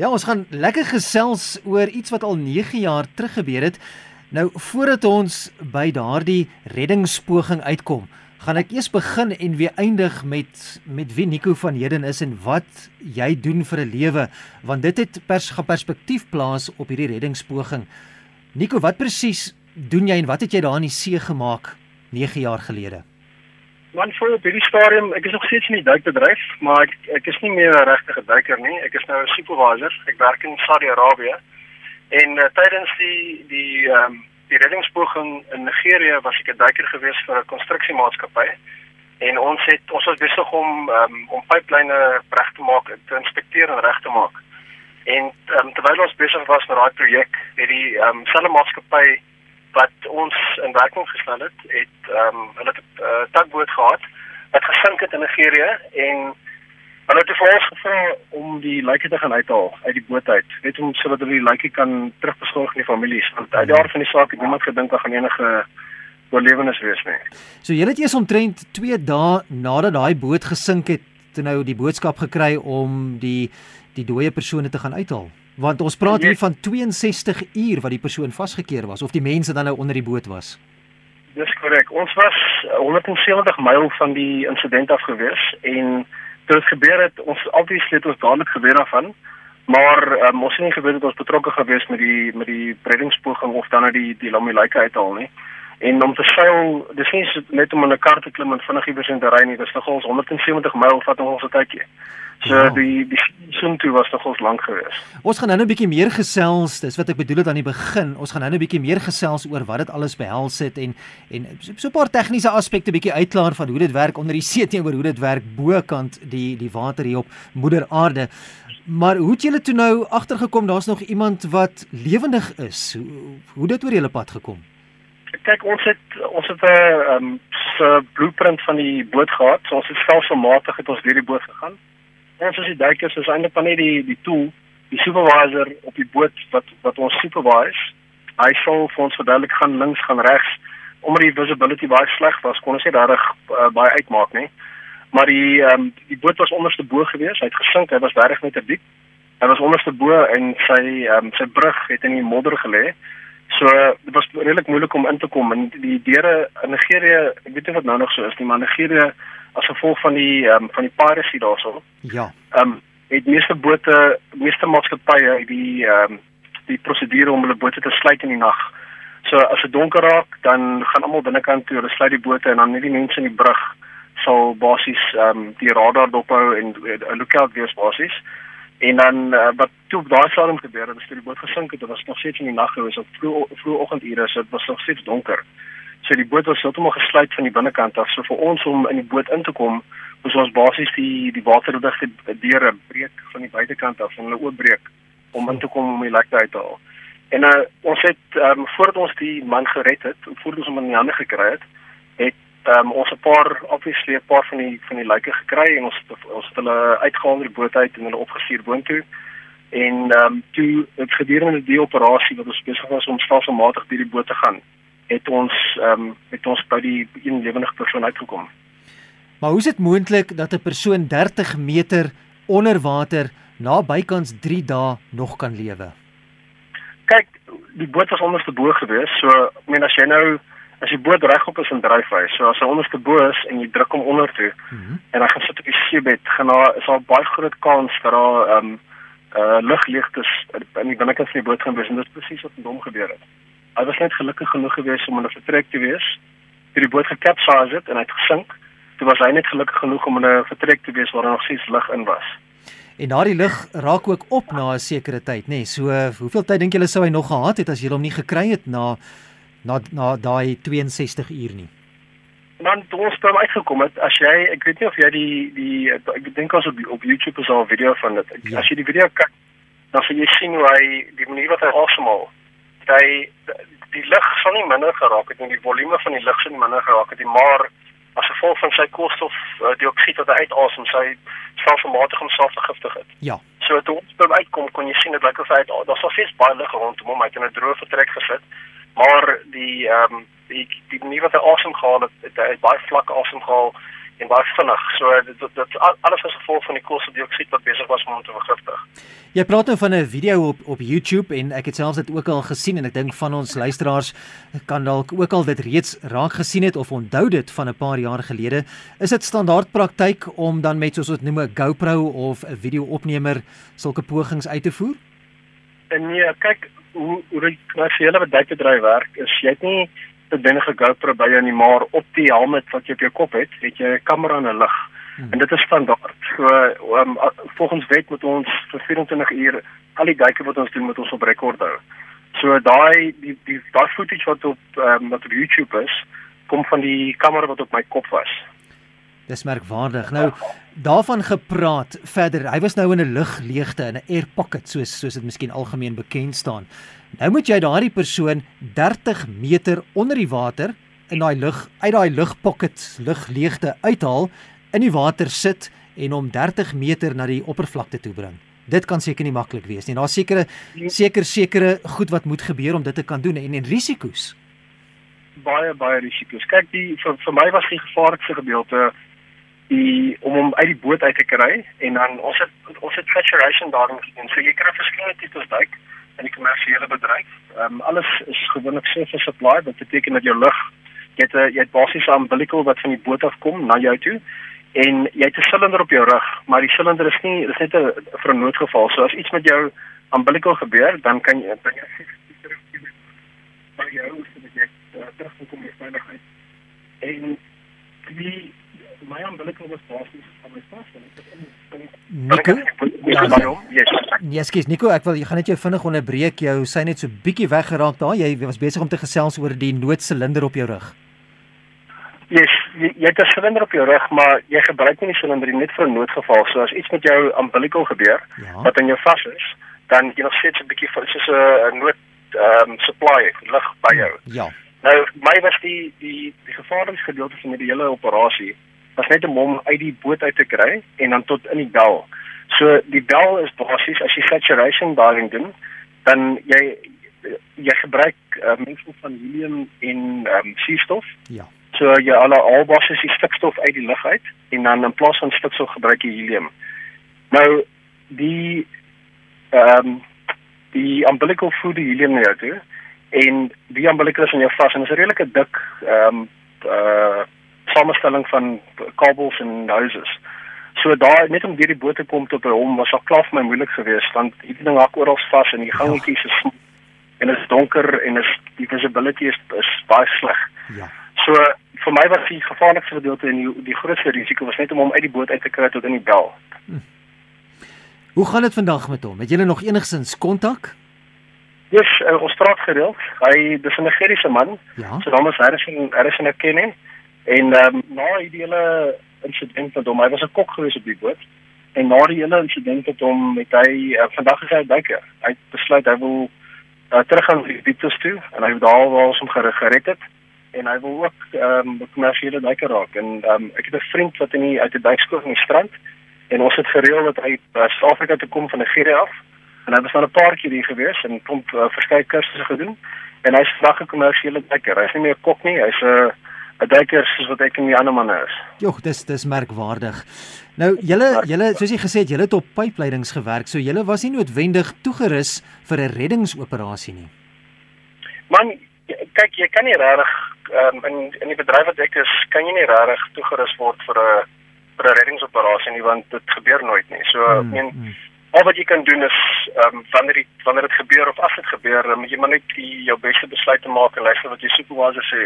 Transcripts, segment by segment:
Ja, ons gaan lekker gesels oor iets wat al 9 jaar terug gebeur het. Nou voordat ons by daardie reddingspoging uitkom, gaan ek eers begin en weer eindig met met wie Nico van Heden is en wat jy doen vir 'n lewe, want dit het pers perspektief plaas op hierdie reddingspoging. Nico, wat presies doen jy en wat het jy daar in die see gemaak 9 jaar gelede? Man voor op hierdie stadium, ek is nog steeds in die duikbedryf, maar ek ek is nie meer 'n regte duiker nie. Ek is nou 'n supervisor. Ek werk in Saudi-Arabië. En uh, tydens die die ehm um, die reddingspoging in Nigerië was ek 'n duiker gewees vir 'n konstruksiemaatskappy. En ons het ons was besig om um, om pyplyne reg te maak, te inspekteer en reg te maak. En um, terwyl ons besig was met daai projek, het die ehm um, selfe maatskappy wat ons in werking gestel het, het ehm um, hulle 'n uh, tugboot gehad wat gesink het in Nigerië en hulle het vir ons gevra om die lyke te gaan uithaal uit die boot uit. Net om sodat hulle die lyke kan terugbesorg aan die families want uit daar van die saak het niemand gedink dat gaan enige oorlewenis wees nie. So julle het eers omtrent 2 dae nadat daai boot gesink het, toe nou die boodskap gekry om die die dooie persone te gaan uithaal want ons praat hier van 62 uur wat die persoon vasgekeer was of die mense dan nou onder die boot was. Dis korrek. Ons was 170 myl van die insident af gewees en toe dit gebeur het, ons obviously het ons dadelik geweet daarvan, maar um, ons het nie geweet dat ons betrokke gewees met die met die reddingspoging of dan uit nou die die Lamilike uithaal nie. En om te seil, dis nie net om in 'n kar te klim en vinnig iewers in te ry nie, dis nogals 170 myl vat ons 'n tydjie. So ja. die die soom toe was nogals lank geweest. Ons gaan nou 'n bietjie meer gesels, dis wat ek bedoel het aan die begin. Ons gaan nou 'n bietjie meer gesels oor wat dit alles behels het en en so 'n paar tegniese aspekte bietjie uitklaar van hoe dit werk onder die see teenoor hoe dit werk bokant die die water hier op moeder aarde. Maar hoe het julle toe nou agtergekom daar's nog iemand wat lewendig is? Hoe hoe dit oor julle pad gekom? kyk ons het ons het 'n ehm um, se blueprint van die boot gehad. So ons het stelselmatig het ons deur die boot gegaan. Ons as die duikers is eintlik van net die die tool, die supervisor op die boot wat wat ons supervise. Hy sou vir ons verduidelik gaan links, gaan regs. Omdat die visibility baie sleg was, kon ons nie regtig uh, baie uitmaak nie. Maar die ehm um, die boot was onderste bo gewees. Hy het gesink. Hy was reg met 'n diep. Hy was onderste bo en sy ehm um, sy brug het in die modder gelê. So dit was redelik moeilik om in te kom en die deure in Nigerië, ek weet nie wat nou nog so is nie, maar Nigerië as gevolg van die um, van die piracy daarso. Ja. Ehm um, het meeste bote, meeste maatskappye die ehm um, die prosedure om hulle bote te sluit in die nag. So as dit donker raak, dan gaan almal binnekant toe, hulle sluit die bote en dan net die mense in die brug sal basies ehm um, die radar dophou en 'n lookout wees basies. En dan uh, wat toe daai storm gebeur het, het die boot gesink het. Dit was nog steeds in die nag gewees op vroeg vroeg oggendure, so dit was nog steeds donker. So die boot was heeltemal gesluit van die binnekant af. So vir ons om in die boot in te kom, moes ons basies die die waterdigte deure breek van die buitekant af en hulle oopbreek om in te kom om die lek uit te haal. En uh, ons het um, voordat ons die man gered het, voordat ons hom in die hande gekry het, het um, ons 'n paar obviously 'n paar van die van die lyke gekry en ons ons het hulle uitgehaal uit die boot uit en hulle opgestuur boontoe. En ehm um, toe het gedurende die operasie wat ons besig was om stelselmatig deur die boot te gaan, het ons ehm um, het ons by die een lewendige persoon uitgekom. Maar hoe is dit moontlik dat 'n persoon 30 meter onder water na bykans 3 dae nog kan lewe? Kyk, die boot was onderste bo gewees, so ek meen as jy nou as die boot regop is in dryfwy, so as hy onderste bo is en jy druk hom onder toe mm -hmm. en hy gaan sit op die seebed, gaan daar is daar baie groot kans dat daar ehm um, uh lugleegtes in die binnekant van die boot gaan wees en dit presies wat met hom gebeur het. Hy was net gelukkig genoeg geweest om in 'n vertrek te wees. Toe die boot gekapsize het en hy het gesink, toe was hy net gelukkig genoeg om in 'n vertrek te wees waar daar nog steeds lug in was. En daardie lug raak ook op na 'n sekere tyd, nê. Nee, so hoeveel tyd dink julle sou hy nog gehad het as jy hom nie gekry het na na na daai 62 uur nie. Dan toe ons daar uitgekom het, as jy, ek weet nie of jy die die ek dink ons op op YouTube is al 'n video van dit. Ja. As jy die video kyk, dan sien jy sien hoe hy die manier wat hy asemhaal. Hy die lug sal nie minder geraak het nie, die volume van die lug sal nie minder geraak het nie, maar as gevolg van sy koolstof uh, dioksied wat hy uitasem, sy selfmatig homself vergiftig het. Ja. So toe ons by uitkom, kon jy sien dit lyk of hy daar was steeds baie lug rondom hom, hy het in 'n droë vertrek gesit maar die ehm um, die die manier wat hy asem gehaal het, het hy baie vlak asem gehaal en baie vinnig. So dit dit, dit alles as gevolg van die koolstofdioksied wat besig was om te vergiftig. Jy praat nou van 'n video op op YouTube en ek het selfs dit ook al gesien en ek dink van ons luisteraars kan dalk ook al dit reeds raak gesien het of onthou dit van 'n paar jaar gelede. Is dit standaard praktyk om dan met soos wat noem 'n GoPro of 'n video-opnemer sulke pogings uit te voer? En nee, kyk hoe hoe die kommersiële bedryfbedryf werk is jy het nie 'n benige GoPro by jou nie, maar op die helm wat jy op jou kop het, het jy 'n kamera en 'n lig. Hmm. En dit is standaard. So um, volgens wet moet ons vir 24 uur al die duike wat ons doen moet ons op rekord hou. So daai die die daai footage wat op um, wat op YouTube is, kom van die kamera wat op my kop was. Dis merkwaardig. Nou daarvan gepraat verder. Hy was nou in 'n lugleegte in 'n air pocket soos soos dit miskien algemeen bekend staan. Nou moet jy daardie persoon 30 meter onder die water in daai lug uit daai lugpocket lugleegte uithaal, in die water sit en hom 30 meter na die oppervlakte toe bring. Dit kan seker nie maklik wees nie. Daar's sekere seker sekere goed wat moet gebeur om dit te kan doen en en risiko's. Baie baie risiko's. Kyk, die vir, vir my was die gevaarlikste gedeelte die om hom uit die boot uit te kry en dan ons het ons het saturation daarin gedoen. So jy kry verskillende tipes duik in die kommersiële bedryf. Ehm um, alles is gewoonlik surface supply, wat beteken dat jou lug jy het jy het basies 'n umbilical wat van die boot af kom na jou toe en jy het 'n silinder op jou rug, maar die silinder is nie dis net 'n vir 'n noodgeval. So as iets met jou umbilical gebeur, dan kan jy dan jy by jou sodat jy uh, terugkom in veiligheid. En die my umbilical was basies van my pas en ek het in Nico, ja, ja, skielik Nico, ek wil jy gaan net jou vinnig onderbreek. Jou sy net so bietjie weggeraak daar. Jy was besig om te gesels oor die noodsilinder op jou rug. Yes, jy, jy het 'n silinder op jou rug, maar jy gebruik nie die silinder net vir 'n noodgeval. So as iets met jou umbilical gebeur ja. wat aan jou vas is, dan jy nog steeds 'n bietjie soos 'n nood ehm um, supply lig by jou. Ja. Nou my was die die die gevaarlikste gedeelte van die hele operasie was net om hom uit die boot uit te kry en dan tot in die bel. So die bel is basies as jy saturation diving doen, dan jy jy gebruik uh, mengsel van helium en um, suurstof. Ja. So jy al al basies die stikstof uit die lug uit en dan in plaas van stikstof gebruik jy helium. Nou die ehm um, die umbilical food die helium nou toe en die umbilical is in jou vas en is 'n redelike dik ehm um, uh samestelling van kabels en houses. So daar net om deur die boot te kom tot by hom was al klaar vir my moeilik geweest want hierdie ding hak oral vas en die gangetjies is en is donker en is die visibility is, is baie sleg. Ja. So vir my was die gevaarlikste gedeelte en die, die grootste risiko was net om hom uit die boot uit te kry tot in die bel. Hm. Hoe gaan dit vandag met hom? Het julle nog enigsins kontak? Ja, yes, uh, ons praat gereeld. Hy dis 'n Nigeriese man. Ja. So dan was hy is 'n hy is 'n kenning. En ehm um, na die hele insident met hom, hy was 'n kok gewees op die boot. En na die hele insident met hom het hy uh, vandag gesê hy duiker. Hy het besluit hy wil uh, teruggaan na die dieptes toe en hy het daar waar hom gered het en hy wil ook ehm um, kommersiële duiker raak. En ehm um, ek het 'n vriend wat in die uit die duikskool in die strand en ons het gereël dat hy uh, Suid-Afrika toe kom van Nigeria af. En hy was dan 'n paar keer hier gewees en kom uh, verskeie kursusse gedoen en hy's vandag 'n kommersiële duiker. Hy's nie meer 'n kok nie, hy's 'n uh, 'n duiker soos wat ek en die ander manne is. Jogg, dis dis merkwaardig. Nou, julle julle soos jy gesê het, julle het op pypleidings gewerk, so julle was nie noodwendig toegerus vir 'n reddingsoperasie nie. Man, kyk, jy kan nie regtig um, in in die bedryf wat ek is, kan jy nie regtig toegerus word vir 'n vir 'n reddingsoperasie nie want dit gebeur nooit nie. So, ek meen hmm al wat jy kan doen is ehm um, wanneer dit wanneer dit gebeur of as dit gebeur, moet jy maar net die, jou beste besluit maak en luister wat jy supervisor sê.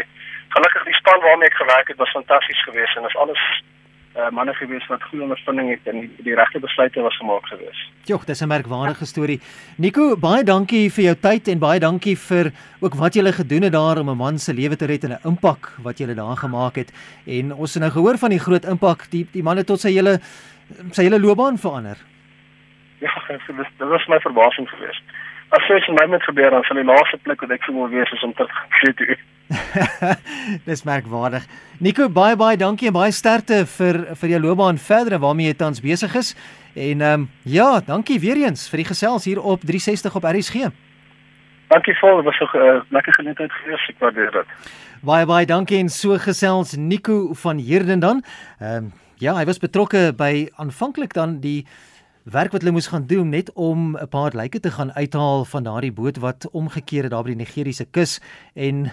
Gelukkig die span waarmee ek gewerk het was fantasties geweest en is alles uh, manne geweest wat goeie ondervinding het en die, die regte besluite was gemaak geweest. Jogg, dis 'n merkwaardige storie. Nico, baie dankie vir jou tyd en baie dankie vir ook wat jy gele gedoen het daar om 'n man se lewe te red en 'n impak wat jy daar gemaak het. En ons het nou gehoor van die groot impak die die manne tot sy hele sy hele loopbaan verander. Ja, dit was dit was my verbasing geweest. As iets met my moet gebeur dan sal die laaste plek wat ek sou wil wees is om te sê toe. Dis merkwaardig. Nico, baie baie dankie en baie sterkte vir vir jou loopbaan verder waarmee jy tans besig is. En ehm um, ja, dankie weer eens vir die gesels hier op 360 op RSG. Dankie vol, dit was 'n uh, lekker geleentheid gewees, ek waardeer dit. Baie baie dankie en so gesels Nico van Herden dan. Ehm um, ja, hy was betrokke by aanvanklik dan die werk wat hulle moes gaan doen net om 'n paar lyke te gaan uithaal van daardie boot wat omgekeer het daar by die Nigeriese kus en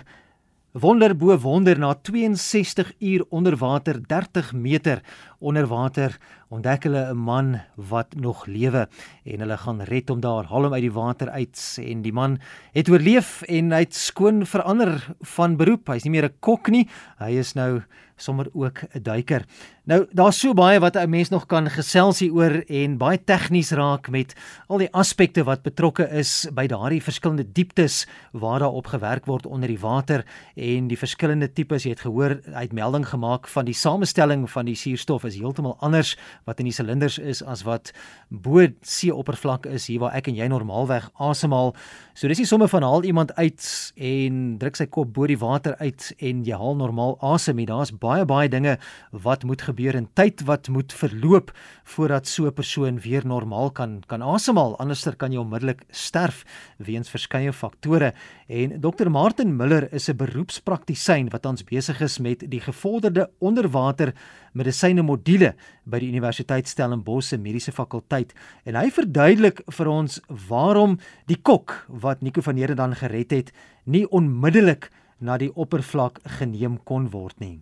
wonder bo wonder na 62 uur onder water 30 meter onder water ontdek hulle 'n man wat nog lewe en hulle gaan red hom daar haal hom uit die water uit en die man het oorleef en hy't skoon verander van beroep hy's nie meer 'n kok nie hy is nou sommer ook 'n duiker. Nou daar's so baie wat 'n mens nog kan gesels hieroor en baie tegnies raak met al die aspekte wat betrokke is by daardie verskillende dieptes waar daar op gewerk word onder die water en die verskillende tipes jy het gehoor uit melding gemaak van die samestelling van die suurstof is heeltemal anders wat in die silinders is as wat bo seeoppervlak is hier waar ek en jy normaalweg asemhaal. So dis nie sommer van haal iemand uit en druk sy kop bo die water uit en jy haal normaal asem nie. Daar's baie baie dinge wat moet gebeur in tyd wat moet verloop voordat so 'n persoon weer normaal kan kan asemhaal anderster kan jy onmiddellik sterf weens verskeie faktore en Dr Martin Miller is 'n beroepspraktisyn wat ons besig is met die gevorderde onderwater medisyne module by die Universiteit Stellenbosch se mediese fakulteit en hy verduidelik vir ons waarom die kok wat Nico van Heerden dan gered het nie onmiddellik na die oppervlak geneem kon word nie.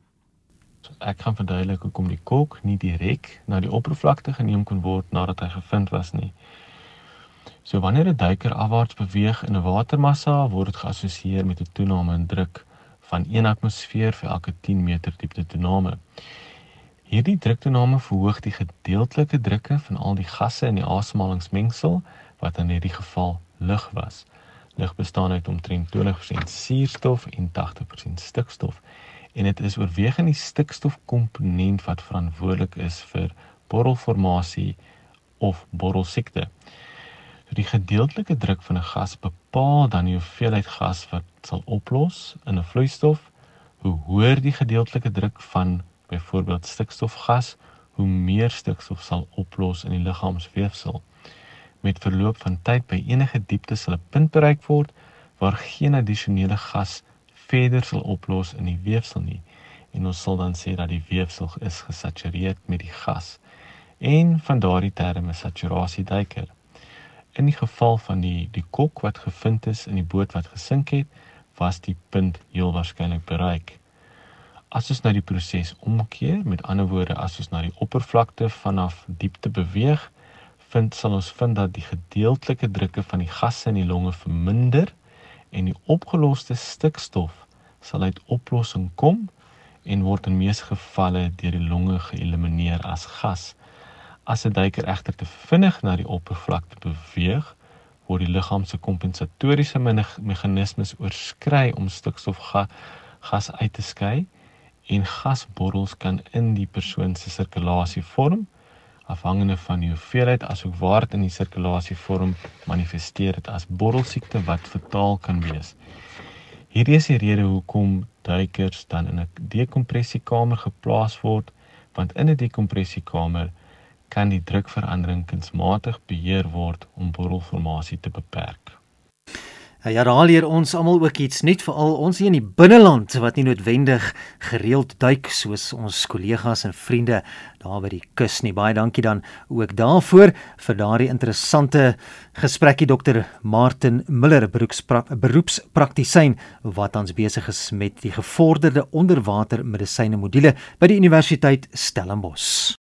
So ek kan verduidelik hoekom die kok nie direk na die oppervlakte geneem kon word nadat hy gevind was nie. So wanneer 'n duiker afwaarts beweeg in 'n watermassa, word dit geassosieer met 'n toename in druk van 1 atmosfeer vir elke 10 meter diepte toename. Hierdie druktoename verhoog die gedeeltelike drukke van al die gasse in die asemhalingsmengsel wat in hierdie geval lug was. Lug bestaan uit omtrent 20% suurstof en 80% stikstof en dit is oorwegend die stikstofkomponent wat verantwoordelik is vir borrelformasie of borrelsiekte. So die gedeeltelike druk van 'n gas bepaal dan die hoeveelheid gas wat sal oplos in 'n vloeistof. Hoe hoër die gedeeltelike druk van byvoorbeeld stikstofgas, hoe meer stikstof sal oplos in die liggaamsweefsel. Met verloop van tyd by enige diepte sal 'n punt bereik word waar geen addisionele gas verder sal oplos in die weefsel nie. En ons sal dan sê dat die weefsel is gesatureer met die gas en van daardie term is saturasie duiker in die geval van die die kok wat gevind is in die boot wat gesink het was die punt heel waarskynlik bereik as ons nou die proses omkeer met ander woorde as ons na die oppervlakte vanaf diepte beweeg vind sal ons vind dat die gedeeltelike drukke van die gasse in die longe verminder en die opgeloste stikstof sal uit oplossing kom en word in meeste gevalle deur die longe geëlimineer as gas. As 'n duiker egter te vinnig na die oppervlakte beweeg, word die liggaam se kompensatoriese meganismes oorskry om stikstof ga, gas uit te skei en gasborrels kan in die persoon se sirkulasie vorm afhangende van die hoeveelheid asook waar dit in die sirkulasie vorm manifesteer dit as borrelsiekte wat fataal kan wees. Hierdie is die rede hoekom duikers dan in 'n dekompressiekamer geplaas word want in 'n dekompressiekamer kan die drukverandering kunsmatig beheer word om borrelformasie te beperk. Ja, daar leer ons almal ook iets nuut veral ons hier in die binneland wat nie noodwendig gereeld duik soos ons kollegas en vriende daar by die kus nie. Baie dankie dan ook daarvoor vir daardie interessante gesprekkie dokter Martin Miller, beroepspraktisyn wat ons besig is met die gevorderde onderwater medisyne module by die Universiteit Stellenbosch.